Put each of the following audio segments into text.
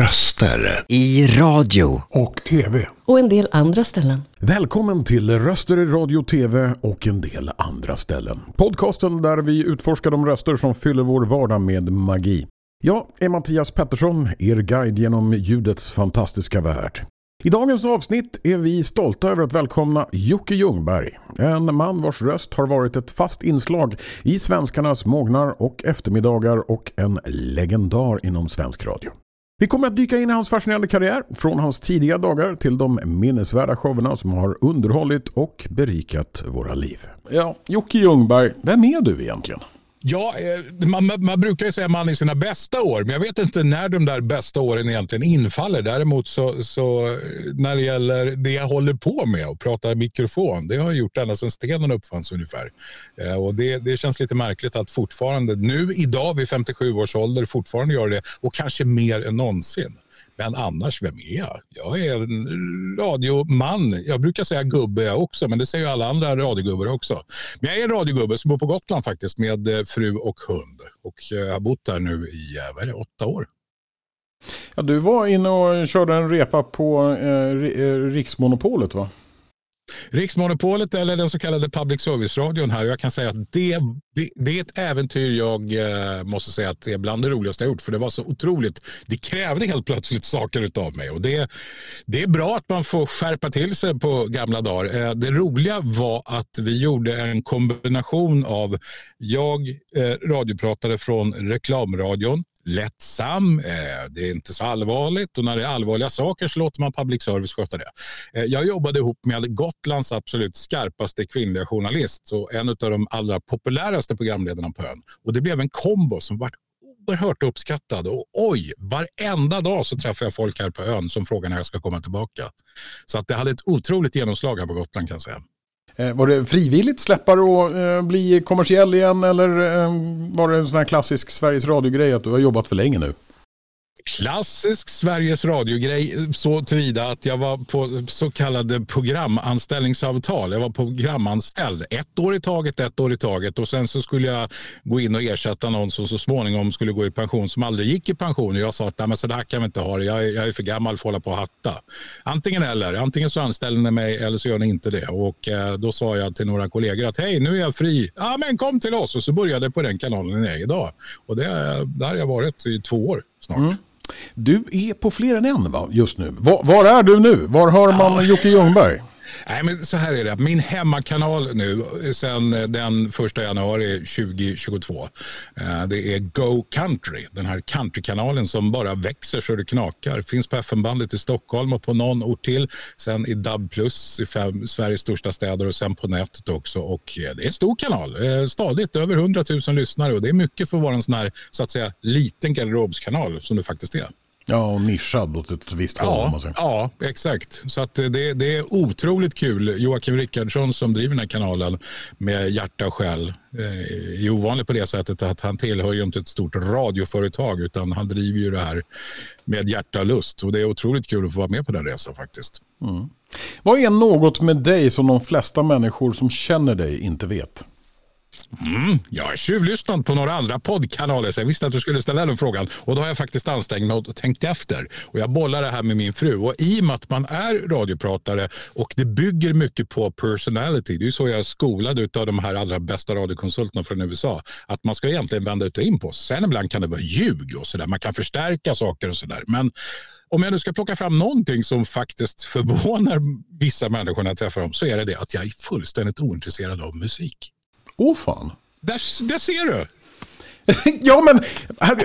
Röster. I radio. Och TV. Och en del andra ställen. Välkommen till Röster i radio, tv och en del andra ställen. Podcasten där vi utforskar de röster som fyller vår vardag med magi. Jag är Mattias Pettersson, er guide genom ljudets fantastiska värld. I dagens avsnitt är vi stolta över att välkomna Jocke Ljungberg. En man vars röst har varit ett fast inslag i svenskarnas mognar och eftermiddagar och en legendar inom svensk radio. Vi kommer att dyka in i hans fascinerande karriär från hans tidiga dagar till de minnesvärda showerna som har underhållit och berikat våra liv. Ja, Jocke Ljungberg, vem är du egentligen? Ja, eh, man, man, brukar ju säga man i sina bästa år, men jag vet inte när de där bästa åren egentligen infaller. Däremot så, så eh, när det gäller det jag håller på med och prata mikrofon, det har jag gjort ända sedan stenen uppfanns ungefär. Eh, och det, det känns lite märkligt att fortfarande, nu idag vid 57 års ålder, fortfarande gör det och kanske mer än någonsin. Men annars, vem är jag? Jag är en radioman. Jag brukar säga gubbe jag också, men det säger alla andra radiogubbar också. Men jag är en radiogubbe som bor på Gotland faktiskt med eh, fru och hund. Och eh, jag har bott där nu i eh, vad är det, åtta år. Ja, du var inne och körde en repa på eh, Riksmonopolet va? Riksmonopolet eller den så kallade public service-radion här. Jag kan säga att det, det, det, är ett äventyr jag eh, måste säga att det är bland det roligaste jag gjort. För det var så otroligt. Det krävde helt plötsligt saker av mig. Och det, det är bra att man får skärpa till sig på gamla dagar. Eh, det roliga var att vi gjorde en kombination av jag eh, radiopratare från reklamradion lättsam, eh, det är inte så allvarligt och när det är allvarliga saker så låter man public service sköta det. Eh, jag jobbade ihop med Gotlands absolut skarpaste kvinnliga journalist och en av de allra populäraste programledarna på ön. Och det blev en kombo som var oerhört uppskattad och oj, varenda dag så träffar jag folk här på ön som frågar när jag ska komma tillbaka. Så att det hade ett otroligt genomslag här på Gotland kan jag säga. Eh, var det frivilligt släppa och eh, bli kommersiell igen eller eh, var det en sån här klassisk Sveriges Radio-grej att du har jobbat för länge nu? Klassisk Sveriges Radio-grej så tillvida att jag var på så kallade programanställningsavtal. Jag var programanställd ett år i taget, ett år i taget och sen så skulle jag gå in och ersätta någon som så småningom skulle gå i pension som aldrig gick i pension. Och jag sa att Nej, men så där kan vi inte ha det. Jag är, jag är för gammal för att hålla på och hatta. Antingen eller. Antingen så anställer ni mig eller så gör ni inte det. Och eh, då sa jag till några kollegor att hej, nu är jag fri. Ja, men kom till oss. Och så började jag på den kanalen jag är idag. Och det, där har jag varit i två år snart. Mm. Du är på fler än en va, just nu. Var, var är du nu? Var hör man ja. Jocke Ljungberg? Nej, men så här är det. Min hemmakanal nu sen eh, den 1 januari 2022. Eh, det är Go Country. Den här countrykanalen som bara växer så det knakar. Finns på FM-bandet i Stockholm och på någon ort till. Sen i DAB Plus i fem, Sveriges största städer och sen på nätet också. Och eh, det är en stor kanal. Stadigt över 100 000 lyssnare och det är mycket för att vara en sån här så att säga liten garderobskanal som det faktiskt är. Ja, och nischad åt ett visst håll. Ja, ja, exakt. Så att det, det är otroligt kul. Joakim Rickardsson som driver den här kanalen med hjärta och själ eh, är ovanlig på det sättet att han tillhör ju inte ett stort radioföretag utan han driver ju det här med hjärta och lust. Och det är otroligt kul att få vara med på den resan faktiskt. Mm. Vad är något med dig som de flesta människor som känner dig inte vet? Mm, jag har tjuvlyssnat på några andra poddkanaler så jag visste att du skulle ställa den frågan. Och då har jag faktiskt ansträngt mig och tänkt efter. Och jag bollar det här med min fru. Och i och med att man är radiopratare och det bygger mycket på personality. Det är så jag är skolad av de här allra bästa radiokonsulterna från USA. Att man ska egentligen vända ut och in på. Sen ibland kan det vara ljug och sådär. Man kan förstärka saker och sådär. Men om jag nu ska plocka fram någonting som faktiskt förvånar vissa människor när jag träffar dem så är det det att jag är fullständigt ointresserad av musik. Åh fan. Där, där ser du. ja men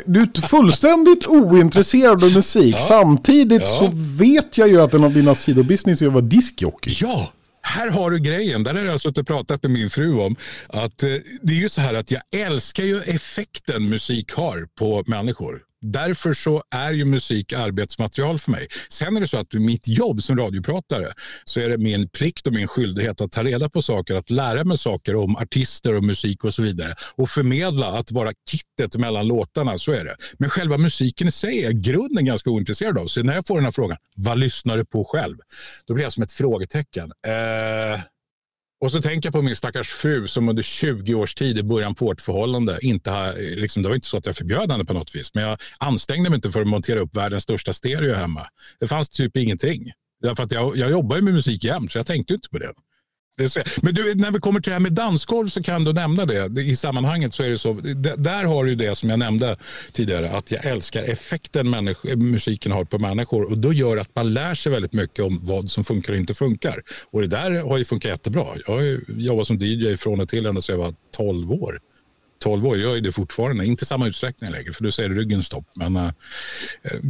du är fullständigt ointresserad av musik. Ja. Samtidigt ja. så vet jag ju att en av dina sidobusiness är att vara diskjockey. Ja, här har du grejen. Där har jag suttit och pratat med min fru om. Att eh, det är ju så här att jag älskar ju effekten musik har på människor. Därför så är ju musik arbetsmaterial för mig. Sen är det så att mitt jobb som radiopratare så är det min plikt och min skyldighet att ta reda på saker, att lära mig saker om artister och musik och så vidare och förmedla att vara kittet mellan låtarna. Så är det. Men själva musiken i sig är grunden ganska ointresserad av. Så när jag får den här frågan, vad lyssnar du på själv? Då blir jag som ett frågetecken. Eh och så tänker jag på min stackars fru som under 20 års tid i början på vårt förhållande inte har, liksom, det var inte så att jag förbjöd henne på något vis, men jag ansträngde mig inte för att montera upp världens största stereo hemma. Det fanns typ ingenting. Därför att jag, jag jobbar ju med musik jämt, så jag tänkte inte på det. Men du, när vi kommer till det här med dansgolv så kan du nämna det. I sammanhanget så är det så. Där har du det som jag nämnde tidigare. Att jag älskar effekten musiken har på människor. Och då gör att man lär sig väldigt mycket om vad som funkar och inte funkar. Och det där har ju funkat jättebra. Jag har jobbat som DJ från och till ända sedan jag var 12 år. 12 år, gör ju det fortfarande. Inte i samma utsträckning längre, för du säger ryggen stopp. Men eh, eh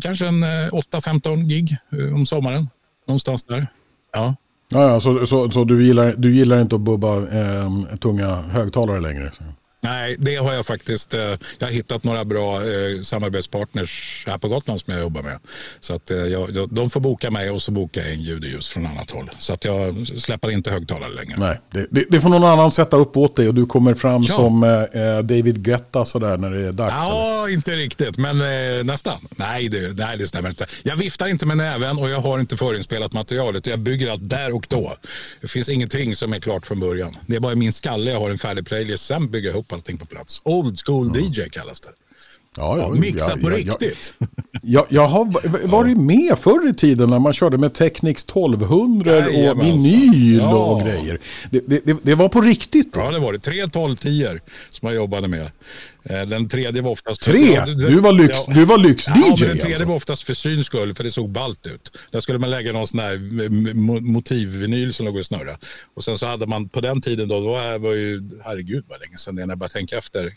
kanske en eh, 8-15 gig eh, om sommaren. Någonstans där. Ja. Ja, ja så, så, så, du, gillar, du gillar inte att bubba eh, tunga högtalare längre? Så. Nej, det har jag faktiskt. Eh, jag har hittat några bra eh, samarbetspartners här på Gotland som jag jobbar med. Så att eh, jag, de får boka mig och så bokar jag in ljud och ljus från annat håll. Så att jag släpper inte högtalare längre. Nej, det, det, det får någon annan sätta upp åt dig och du kommer fram ja. som eh, David Guetta sådär när det är dags. Ja, eller? inte riktigt, men eh, nästan. Nej det, nej, det stämmer inte. Jag viftar inte med näven och jag har inte förinspelat materialet. Jag bygger allt där och då. Det finns ingenting som är klart från början. Det är bara i min skalle jag har en färdig playlist. Sen bygger jag ihop allting på plats. Old school. DJ kallas det. Ja, ja, mixa ja, på riktigt. Jag, jag har varit med förr i tiden när man körde med Technics 1200 och vinyl och grejer. Det, det, det, var på riktigt då. Ja, det var det. Tre 1210 som jag jobbade med. Eh, den tredje var oftast... Tre? Du var lyx, ja, du var lyx DJ ja, den tredje alltså. var oftast för syns skull, för det såg balt ut. Där skulle man lägga någon sån här motivvinyl som låg och snurra. Och sen så hade man på den tiden då, då var ju, herregud vad länge sedan det är när jag började tänka efter.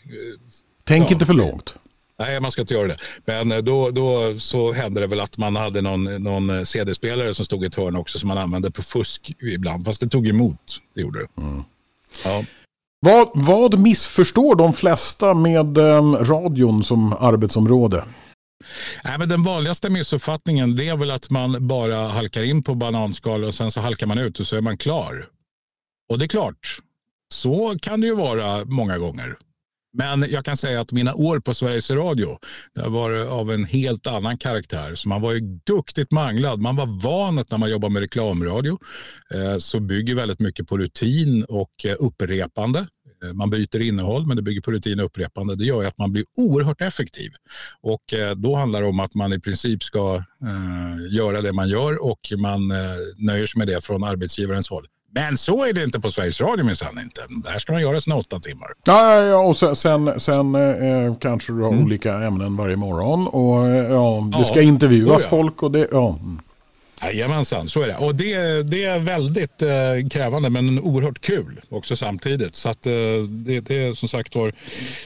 Tänk ja, inte för långt. Nej, man ska inte göra det. Men eh, då, då så hände det väl att man hade någon, någon eh, CD-spelare som stod i ett hörn också som man använde på fusk ibland. Fast det tog emot, det gjorde det. Mm. Ja. Vad, vad missförstår de flesta med um, radion som arbetsområde? Nej, men den vanligaste missuppfattningen det är väl att man bara halkar in på bananskal och sen så halkar man ut och så är man klar. Och det är klart, så kan det ju vara många gånger. Men jag kan säga att mina år på Sveriges Radio det var av en helt annan karaktär. Så man var ju duktigt manglad. Man var van att när man jobbar med reklamradio eh, så bygger väldigt mycket på rutin och eh, upprepande. Eh, man byter innehåll men det bygger på rutin och upprepande. Det gör att man blir oerhört effektiv. Och då handlar det om att man i princip ska göra det man gör och man nöjer sig med det från arbetsgivarens håll. Men så är det inte på Sveriges Radio minsann inte. Där ska man göra sina åtta timmar. Ja, ja och sen, sen, sen eh, kanske du har mm. olika ämnen varje morgon. Och eh, ja, det ska ja. intervjuas oh, ja. folk och det, ja. Mm. Jajamensan, så är det. Och det, det är väldigt eh, krävande men oerhört kul också samtidigt. Så att eh, det, det är som sagt var,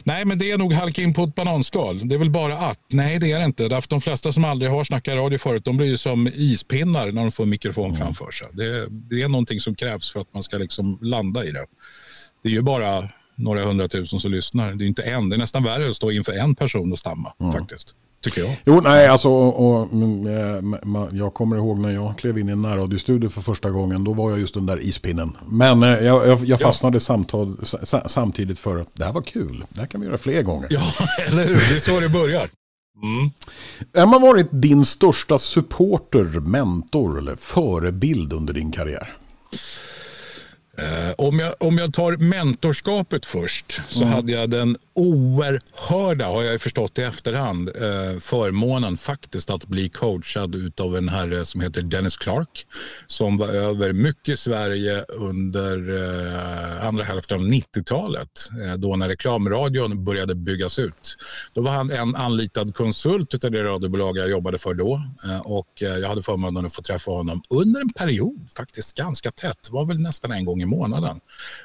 nej men det är nog halka in på ett bananskal. Det är väl bara att, nej det är det inte. Därför de flesta som aldrig har snackat radio förut, de blir ju som ispinnar när de får en mikrofon mm. framför sig. Det, det är någonting som krävs för att man ska liksom landa i det. Det är ju bara några hundratusen som lyssnar. Det är inte en, det är nästan värre att stå inför en person och stamma mm. faktiskt tycker jag. Jo, nej, alltså, och, och, äh, jag kommer ihåg när jag klev in i en närradiostudio för första gången. Då var jag just den där ispinnen. Men äh, jag, jag, jag fastnade ja. samtal, samtidigt för att det här var kul. Det här kan vi göra fler gånger. Ja, eller hur? Det är så det börjar. Mm. Vem har varit din största supporter, mentor eller förebild under din karriär? Uh, om, jag, om jag tar mentorskapet först så mm. hade jag den oerhörda, har jag förstått i efterhand, uh, förmånen faktiskt att bli coachad av en herre som heter Dennis Clark som var över mycket Sverige under uh, andra hälften av 90-talet då när reklamradion började byggas ut. Då var han en anlitad konsult av det radiobolag jag jobbade för då och jag hade förmånen att få träffa honom under en period, faktiskt ganska tätt, det var väl nästan en gång i månaden.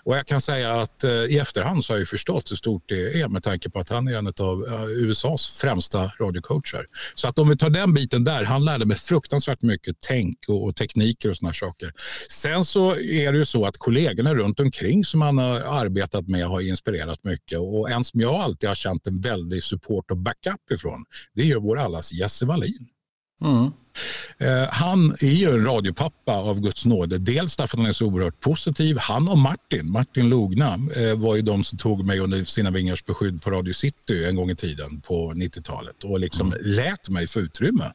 Och jag kan säga att eh, i efterhand så har jag förstått hur stort det är med tanke på att han är en av eh, USAs främsta radiocoacher. Så att om vi tar den biten där, han lärde mig fruktansvärt mycket tänk och, och tekniker och sådana saker. Sen så är det ju så att kollegorna runt omkring som han har arbetat med har inspirerat mycket och en som jag alltid har känt en väldig support och backup ifrån, det är ju vår allas Jesse Wallin. Mm. Eh, han är ju en radiopappa av Guds nåde. Dels därför att han är så oerhört positiv. Han och Martin, Martin Logna, eh, var ju de som tog mig under sina vingars beskydd på Radio City en gång i tiden på 90-talet och liksom mm. lät mig få utrymme.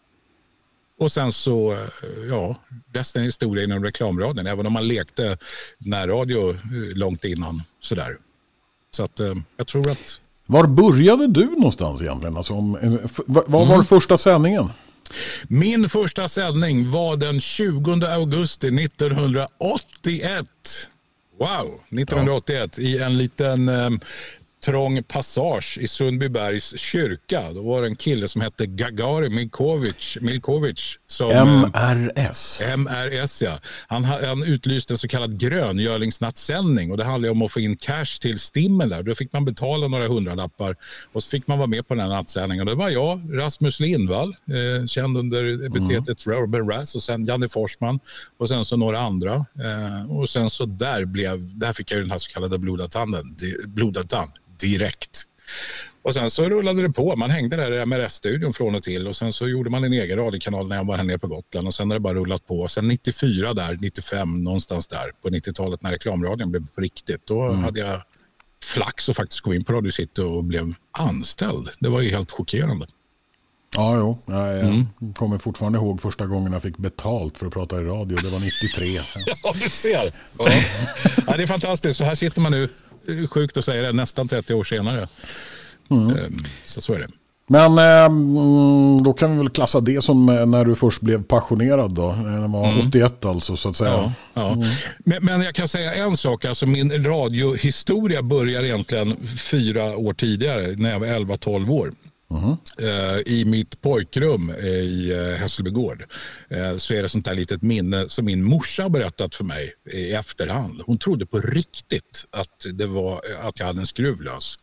Och sen så, ja, resten är historia inom reklamradion. Även om man lekte närradio långt innan. Sådär. Så att jag tror att... Var började du någonstans egentligen? Alltså, vad var mm. första sändningen? Min första sändning var den 20 augusti 1981. Wow, 1981 ja. i en liten eh, trång passage i Sundbybergs kyrka. Då var det en kille som hette Gagari Milkovic. Milkovic som, MRS. Eh, MRS, ja. Han, han utlyste en så kallad gröngölingsnattsändning och det handlade om att få in cash till Stimmen där. Då fick man betala några hundralappar och så fick man vara med på den här nattsändningen. Det var jag, Rasmus Lindvall, eh, känd under epitetet mm. Robin Rass och sen Janne Forsman och sen så några andra. Eh, och sen så där blev, där fick jag den här så kallade blodad blodad direkt. Och sen så rullade det på. Man hängde där i MRS-studion från och till och sen så gjorde man en egen radiokanal när jag var här nere på Gotland och sen har det bara rullat på. Sen 94 där, 95 någonstans där på 90-talet när reklamradion blev på riktigt. Då mm. hade jag flax och faktiskt kom in på Radio City och blev anställd. Det var ju helt chockerande. Ja, jo. Jag mm. kommer fortfarande ihåg första gången jag fick betalt för att prata i radio. Det var 93. ja, du ser. Ja. ja. det är fantastiskt. Så här sitter man nu sjukt att säga det, nästan 30 år senare. Mm. Ehm, så så är det. Men ehm, då kan vi väl klassa det som eh, när du först blev passionerad då. Eh, det var mm. 81 alltså så att säga. Ja, ja. Mm. Men, men, jag kan säga en sak. Alltså min radiohistoria börjar egentligen fyra år tidigare när jag var 11-12 år. Mm. I mitt pojkrum eh, i eh, Hässelbygård så är det sånt där litet minne som min morsa har berättat för mig i efterhand. Hon trodde på riktigt att, det var, att jag hade en skruv lös.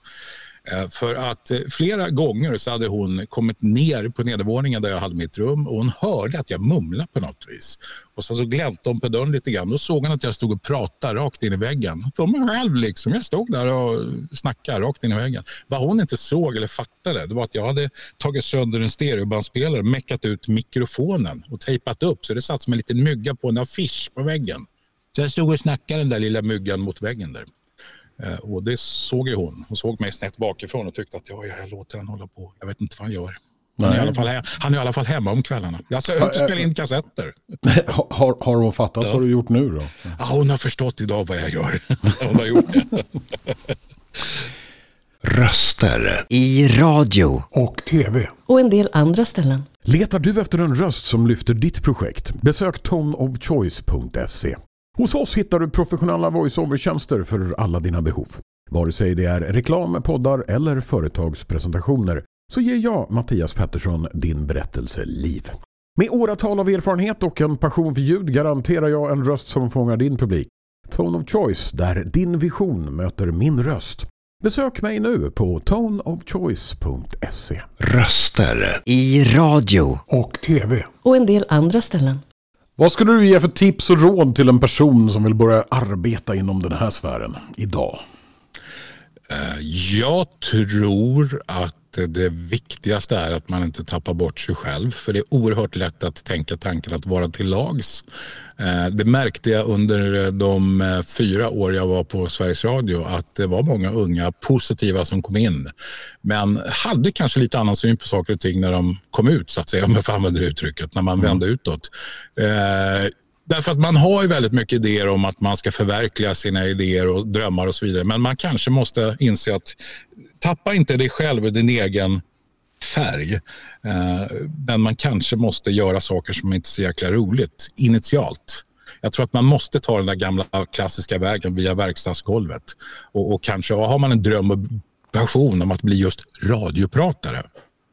Eh, för att eh, flera gånger så hade hon kommit ner på nedervåningen där jag hade mitt rum och hon hörde att jag mumlade på något vis. Och sen så gläntade hon på dörren lite grann. Då såg hon att jag stod och pratade rakt in i väggen. För mig själv liksom. Jag stod där och snackade rakt in i väggen. Vad hon inte såg eller fattade det var att jag hade tagit sönder en stereobandspelare, meckat ut mikrofonen och tejpat upp så det satt som en liten mygga på en affisch på väggen. Så jag stod och snackade den där lilla myggan mot väggen där. Eh, och det såg ju hon. Hon såg mig snett bakifrån och tyckte att ja, jag låter den hålla på. Jag vet inte vad han gör. Han är, i alla fall, han är i alla fall hemma om kvällarna. Jag spelar in kassetter. Har, har hon fattat ja. vad du gjort nu då? Ja, hon har förstått idag vad jag gör. hon har gjort det. Röster i radio och tv och en del andra ställen. Letar du efter en röst som lyfter ditt projekt? Besök toneofchoice.se. Hos oss hittar du professionella voiceover-tjänster för alla dina behov. Vare sig det är reklam, poddar eller företagspresentationer så ger jag, Mattias Pettersson, din berättelse liv. Med åratal av erfarenhet och en passion för ljud garanterar jag en röst som fångar din publik. Tone of Choice, där din vision möter min röst. Besök mig nu på toneofchoice.se. Röster i radio och tv och en del andra ställen. Vad skulle du ge för tips och råd till en person som vill börja arbeta inom den här sfären idag? Eh, jag tror att det viktigaste är att man inte tappar bort sig själv. För det är oerhört lätt att tänka tanken att vara till lags. Eh, det märkte jag under de eh, fyra år jag var på Sveriges Radio att det var många unga positiva som kom in. Men hade kanske lite annan syn på saker och ting när de kom ut, så att säga, om jag får använda det uttrycket, när man mm. vände utåt. Därför att man har ju väldigt mycket idéer om att man ska förverkliga sina idéer och drömmar och så vidare. Men man kanske måste inse att tappa inte dig själv och din egen färg. Eh, men man kanske måste göra saker som inte är så jäkla roligt initialt. Jag tror att man måste ta den där gamla klassiska vägen via verkstadsgolvet. Och, och kanske har man en dröm och passion om att bli just radiopratare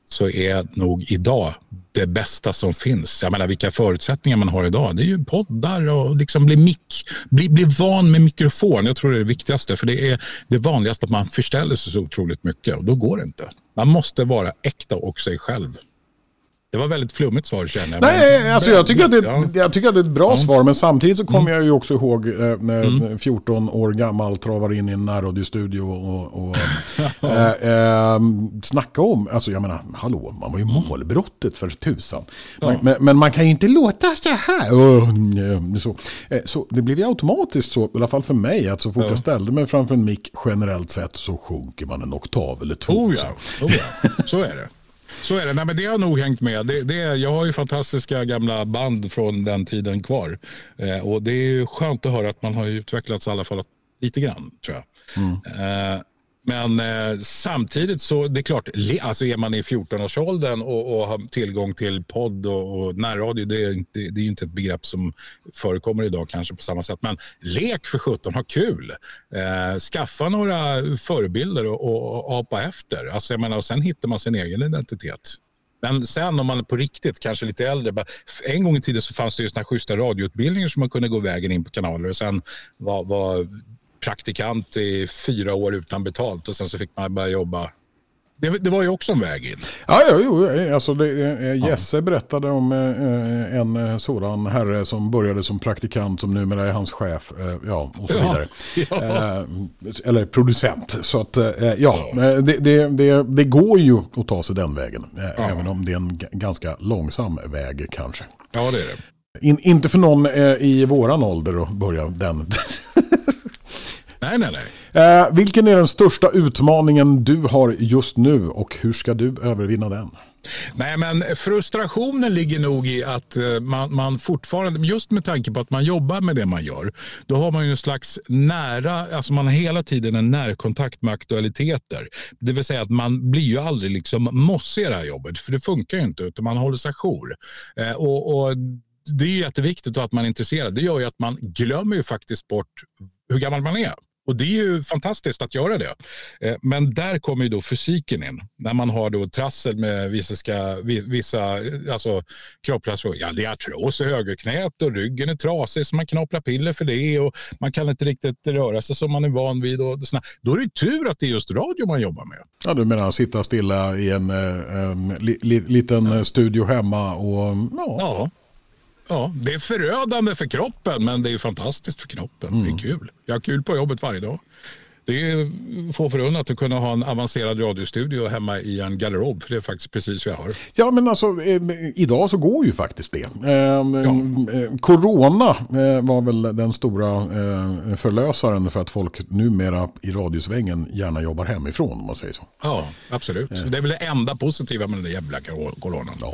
så är nog idag det bästa som finns. Jag menar vilka förutsättningar man har idag. Det är ju poddar och liksom bli mick. Bli, bli van med mikrofon. Jag tror det är det viktigaste. För det är det vanligaste att man förställer sig så otroligt mycket och då går det inte. Man måste vara äkta och sig själv. Det var väldigt flummigt svar känner jag. Nej, alltså jag, tycker att det, ja. jag tycker att det är ett bra ja. svar. Men samtidigt så kommer mm. jag ju också ihåg eh, när mm. 14 år gammal travar in i en närradiostudio och, och äh, äh, snacka om, alltså jag menar, hallå, man var ju målbrottet för tusan. Ja. Men, men, man kan ju inte låta så här. Så, så det blev ju automatiskt så, i alla fall för mig, att så fort jag ställde mig framför en mick generellt sett så sjunker man en oktav eller två. Oh ja, oh ja. så är det. Så är det. Nej, men det har nog hängt med. Det, det, jag har ju fantastiska gamla band från den tiden kvar. Eh, och Det är skönt att höra att man har utvecklats i alla fall lite grann. tror jag. Mm. Eh, men eh, samtidigt så det är klart, alltså är man i 14-årsåldern och, och har tillgång till podd och, och närradio, det är, inte, det är ju inte ett begrepp som förekommer idag kanske på samma sätt. Men lek för 17, ha kul. Eh, skaffa några förebilder och, och, och apa efter. Alltså, jag menar, och sen hittar man sin egen identitet. Men sen om man är på riktigt, kanske lite äldre. Bara, en gång i tiden så fanns det ju såna schyssta radioutbildningar som man kunde gå vägen in på kanaler och sen var, var praktikant i fyra år utan betalt och sen så fick man börja jobba det, det, var ju också en väg in. Ja, ja jo, alltså det, eh, Jesse ja. berättade om eh, en eh, sådan herre som började som praktikant som numera är hans chef. Ja, och så vidare. Ja. Eller producent. Så att, ja, det, det, det, går ju att ta sig den vägen. Även om det är en ganska långsam väg kanske. Ja, det är det. In, inte för någon i våran ålder att börja den. Nej, nej, nej. Eh, vilken är den största utmaningen du har just nu och hur ska du övervinna den? Nej, men frustrationen ligger nog i att eh, man, man fortfarande, just med tanke på att man jobbar med det man gör, då har man ju en slags nära, alltså man har hela tiden en närkontakt med aktualiteter. Det vill säga att man blir ju aldrig liksom mossig i det här jobbet, för det funkar ju inte, utan man håller sig jour. Eh, och, och det är jätteviktigt att man är intresserad. Det gör ju att man glömmer ju faktiskt bort hur gammal man är. Och det är ju fantastiskt att göra det. Eh, men där kommer ju då fysiken in. När man har då trassel med vissa, vissa alltså, kroppsliga Ja, det är artros i högerknät och ryggen är trasig så man knaprar piller för det och man kan inte riktigt röra sig som man är van vid. Och såna. Då är det tur att det är just radio man jobbar med. Ja, du menar sitta stilla i en um, li, li, liten studio hemma och ja. ja. Ja, det är förödande för kroppen, men det är fantastiskt för kroppen. Mm. Det är mm. kul. Jag har kul på jobbet varje dag. Det är få förunnat att kunna ha en avancerad radiostudio hemma i en garderob. För det är faktiskt precis vad jag har. Ja men alltså eh, idag så går ju faktiskt det. Eh, ja. corona eh, var väl den stora eh, förlösaren för att folk numera i radiosvängen gärna jobbar hemifrån om man säger så. Ja absolut. Eh. Det är väl det enda positiva med den där jävla coronan. Ja.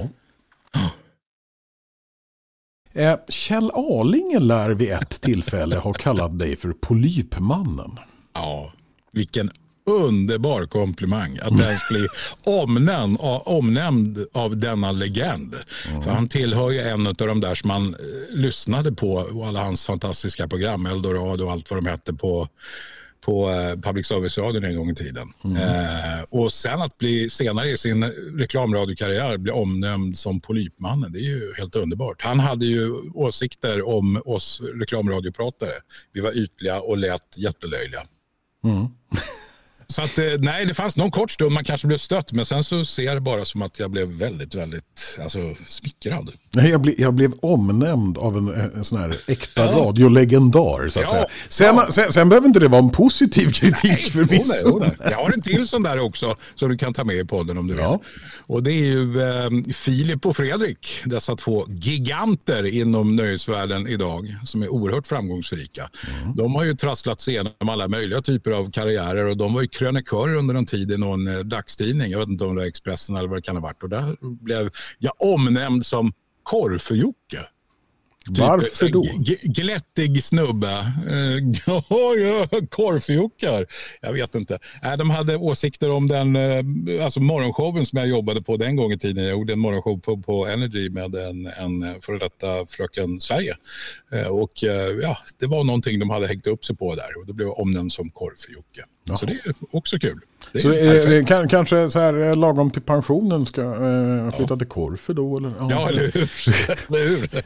Eh, Kjell Arlinge lär vid ett tillfälle ha kallat dig för Polypmannen. Ja, vilken underbar komplimang att ens bli omnämnd, omnämnd av denna legend. Mm. För han tillhör ju en av de där som man eh, lyssnade på och alla hans fantastiska program, Eldorado och allt vad de hette på på eh, public service-radion en gång i tiden. Mm. Eh, och sen att bli senare i sin reklamradiokarriär bli omnämnd som Polypmannen, det är ju helt underbart. Han hade ju åsikter om oss reklamradiopratare. Vi var ytliga och lät jättelöjliga. Mm. Så att, eh, nej, det fanns någon kort stund man kanske blev stött, men sen så ser jag det bara som att jag blev väldigt, väldigt alltså, smickrad. Jag, ble, jag blev omnämnd av en, en sån här äkta ja. radiolegendar. Så att ja, säga. Sen, ja. sen, sen, behöver inte det vara en positiv kritik förvisso. Jag har en till sån där också som du kan ta med i podden om du vill. Och det är ju eh, Filip och Fredrik, dessa två giganter inom nöjesvärlden idag som är oerhört framgångsrika. Mm. De har ju trasslat sig igenom alla möjliga typer av karriärer och de var ju krönikörer under en tid i någon eh, dagstidning. Jag vet inte om det var Expressen eller vad det kan ha varit. Och där blev jag omnämnd som Korfe-Jocke. Typ, Varför då? Glättig snubbe. Uh, Korfjockar. Jag vet inte. Äh, de hade åsikter om den alltså morgonshowen som jag jobbade på den gången i tiden. Jag gjorde en morgonshow på, på Energy med en, en före detta Fröken Sverige. Och ja, det var någonting de hade hängt upp sig på där och då blev jag omnämnd som Korfjocke. Så det är också kul. Det så är, kan, kanske så här eh, lagom till pensionen ska äh, flytta ja. till Korfu då? Eller? Ja, ja eller hur? eller hur?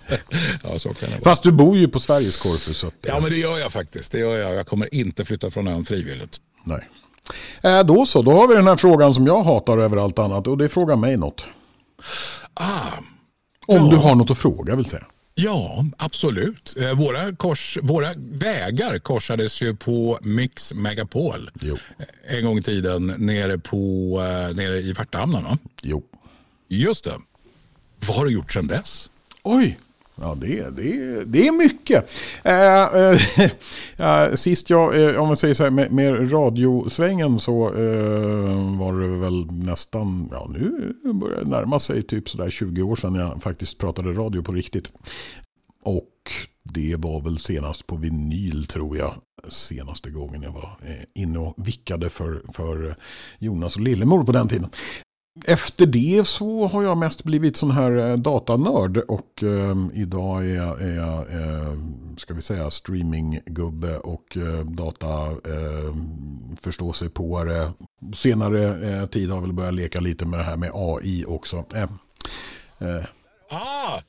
ja, så kan det vara. Fast du bor ju på Sveriges Korfu. Så att, ja, men det gör jag faktiskt. Det gör jag. Jag kommer inte flytta från ön frivilligt. Nej. Äh, då så, då har vi den här frågan som jag hatar över allt annat och det frågar mig något. Ah, Om ja. du har något att fråga vill säga. Ja, absolut. Eh, våra, kors, våra vägar korsades ju på Mix Megapol jo. en gång i tiden nere, på, eh, nere i Värtahamnen. Jo. Just det. Vad har du gjort sedan dess? Oj, Ja, det, det, det är mycket. Äh, äh, sist jag, eh, om man säger så här med, med radiosvängen så var det väl nästan, ja nu börjar det närma sig typ sådär 20 år sedan jag faktiskt pratade radio på riktigt. Och det var väl senast på vinyl tror jag. Senaste gången jag var inne och vickade för, för Jonas och Lillemor på den tiden. Efter det så har jag mest blivit sån här eh, datanörd och eh, idag är jag, är jag eh, ska vi säga, streaminggubbe och eh, data eh, förstå sig på det. Senare eh, tid har jag väl börjat leka lite med det här med AI också. Eh, eh. Ah,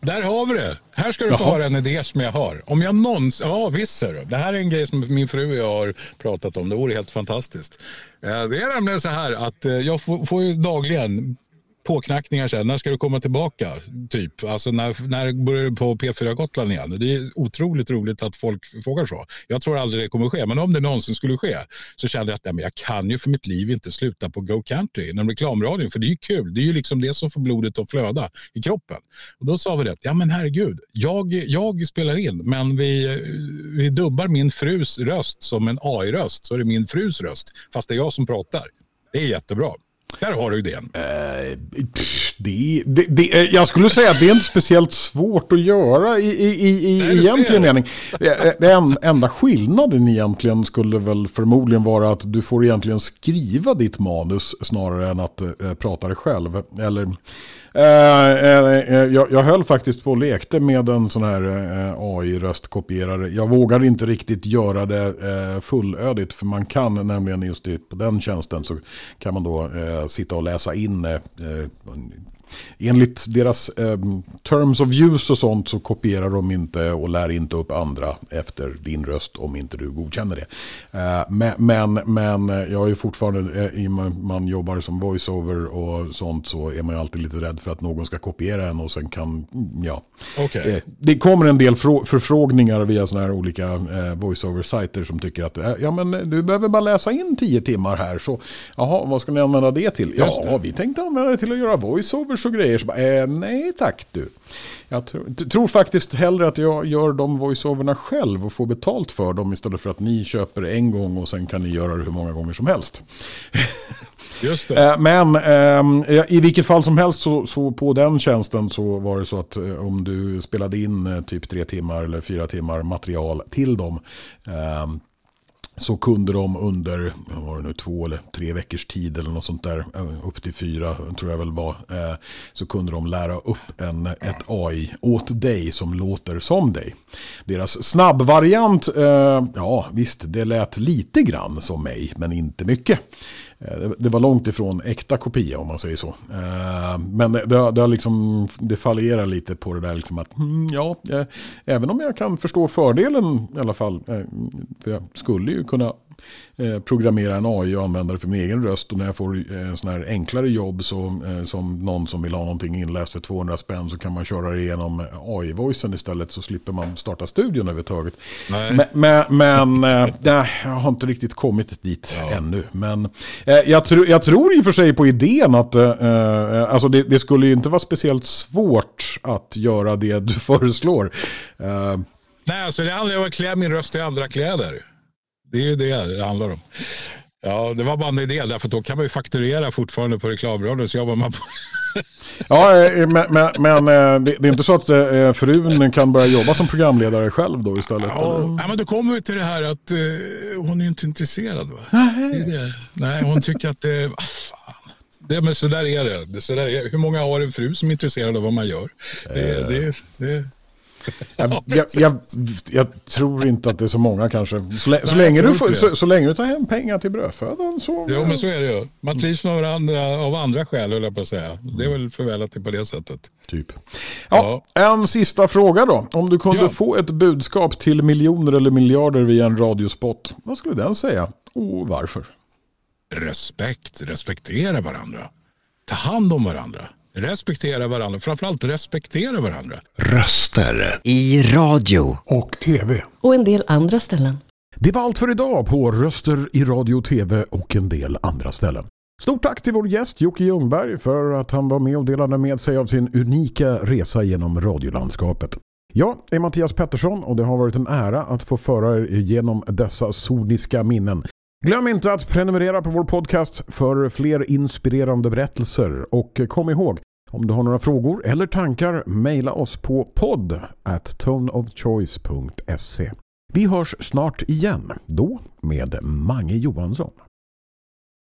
där har vi det. Här ska du Jaha. få höra en idé som jag har. Om jag någonsin, ja visst ser du. Det här är en grej som min fru och jag har pratat om. Det vore helt fantastiskt. Det är nämligen så här att jag får ju dagligen påknackningar sen. När ska du komma tillbaka? Typ. Alltså när, när börjar du på P4 Gotland igen? Det är otroligt roligt att folk frågar så. Jag tror aldrig det kommer ske, men om det någonsin skulle ske så kände jag att nej, jag kan ju för mitt liv inte sluta på Go Country, inom reklamradion, för det är ju kul. Det är ju liksom det som får blodet att flöda i kroppen. Och då sa vi det, ja men herregud, jag, jag spelar in, men vi, eh, vi dubbar min frus röst som en AI-röst, så är det min frus röst, fast det är jag som pratar. Det är jättebra. Där har du idén. Uh, det, det, det, eh, jag skulle säga att det är inte speciellt svårt att göra i, i, i, i egentlig mening. Den enda skillnaden egentligen skulle väl förmodligen vara att du får egentligen skriva ditt manus snarare än att uh, prata det själv. Eller Eh, eh, eh, Eh, eh, eh, jag, jag höll faktiskt på och lekte med en sån här AI-röstkopierare. Jag vågar inte riktigt göra det fullödigt för man kan nämligen just på den tjänsten så kan man då sitta och läsa in Enligt deras eh, terms of use och sånt så kopierar de inte och lär inte upp andra efter din röst om inte du godkänner det. Eh, men, men, men jag är ju fortfarande, eh, man jobbar som voiceover och sånt så är man ju alltid lite rädd för att någon ska kopiera en och sen kan, ja. Okay. Eh, det kommer en del förfrågningar via sådana här olika eh, voiceover-sajter som tycker att eh, ja, men du behöver bara läsa in tio timmar här så jaha, vad ska ni använda det till? Ja, vi tänkte använda det till att göra voiceover covers och grejer. Så bara, eh, nej tack du. Jag tror, tror, faktiskt hellre att jag gör de voiceoverna själv och får betalt för dem istället för att ni köper en gång och sen kan ni göra det hur många gånger som helst. Just det. Eh, men eh, i vilket fall som helst så, så, på den tjänsten så var det så att eh, om du spelade in eh, typ tre timmar eller fyra timmar material till dem eh, så kunde de under var det nu, två eller tre veckors tid eller något sånt där, eh, upp till fyra tror jag väl var, eh, så kunde de lära upp en, ett AI åt dig som låter som dig. Deras snabbvariant, eh, ja visst det lät lite grann som mig men inte mycket. Eh, det var långt ifrån äkta kopia om man säger så. Eh, men det, det, har liksom, det fallerar lite på det där liksom att hmm, ja, eh, även om jag kan förstå fördelen i alla fall. För jag skulle ju kunna programmera en AI och använda det för min egen röst. Och när jag får eh, sån här enklare jobb så, eh, som någon som vill ha någonting inläst för 200 spänn så kan man köra det genom AI-voicen istället så slipper man starta studion överhuvudtaget. Men, men, men äh, jag har inte riktigt kommit dit ja. ännu. Men jag, tro, jag tror i och för sig på idén att äh, alltså det, det, skulle ju inte vara speciellt svårt att göra det du föreslår. Nej, alltså det handlar om att klä min röst i andra kläder. Det är ju det det handlar om. Ja, det var bara en idé, därför då kan man ju fakturera fortfarande på reklamradion. Så jobbar man på ja, eh, men, men, eh, det är inte så att eh, frun kan börja jobba som programledare själv då istället? Ja, men då kommer vi till det här att hon är inte intresserad. Va? Nej. Nej, hon tycker att det... Ah, fan. Det, men så där är det. Så där är, hur många har en fru som är intresserad av vad man gör? Det, det, det, jag, jag, jag, jag, tror inte att det är så många kanske. Så, Nej, så, länge, du får, så, så, länge du tar hem pengar till brödfödan så... Jo, men så är det ju. Man trivs med varandra av andra skäl, höll jag på att säga. Det är väl förvälat på det sättet. Typ. Ja, ja, En sista fråga då. Om du kunde ja. få ett budskap till miljoner eller miljarder via en radiospot, vad skulle den säga? Och varför? Respekt, respektera varandra. Ta hand om varandra. Respektera varandra, framförallt respektera varandra. Röster i radio och tv. Och en del andra ställen. Det var allt för idag på Röster i radio tv och en del andra ställen. Stort tack till vår gäst Jocke Ljungberg för att han var med och delade med sig av sin unika resa genom radiolandskapet. Jag är Mattias Pettersson och det har varit en ära att få föra er igenom dessa soniska minnen. Glöm inte att prenumerera på vår podcast för fler inspirerande berättelser och kom ihåg, om du har några frågor eller tankar, mejla oss på podd at toneofchoice.se. Vi hörs snart igen, då med Mange Johansson.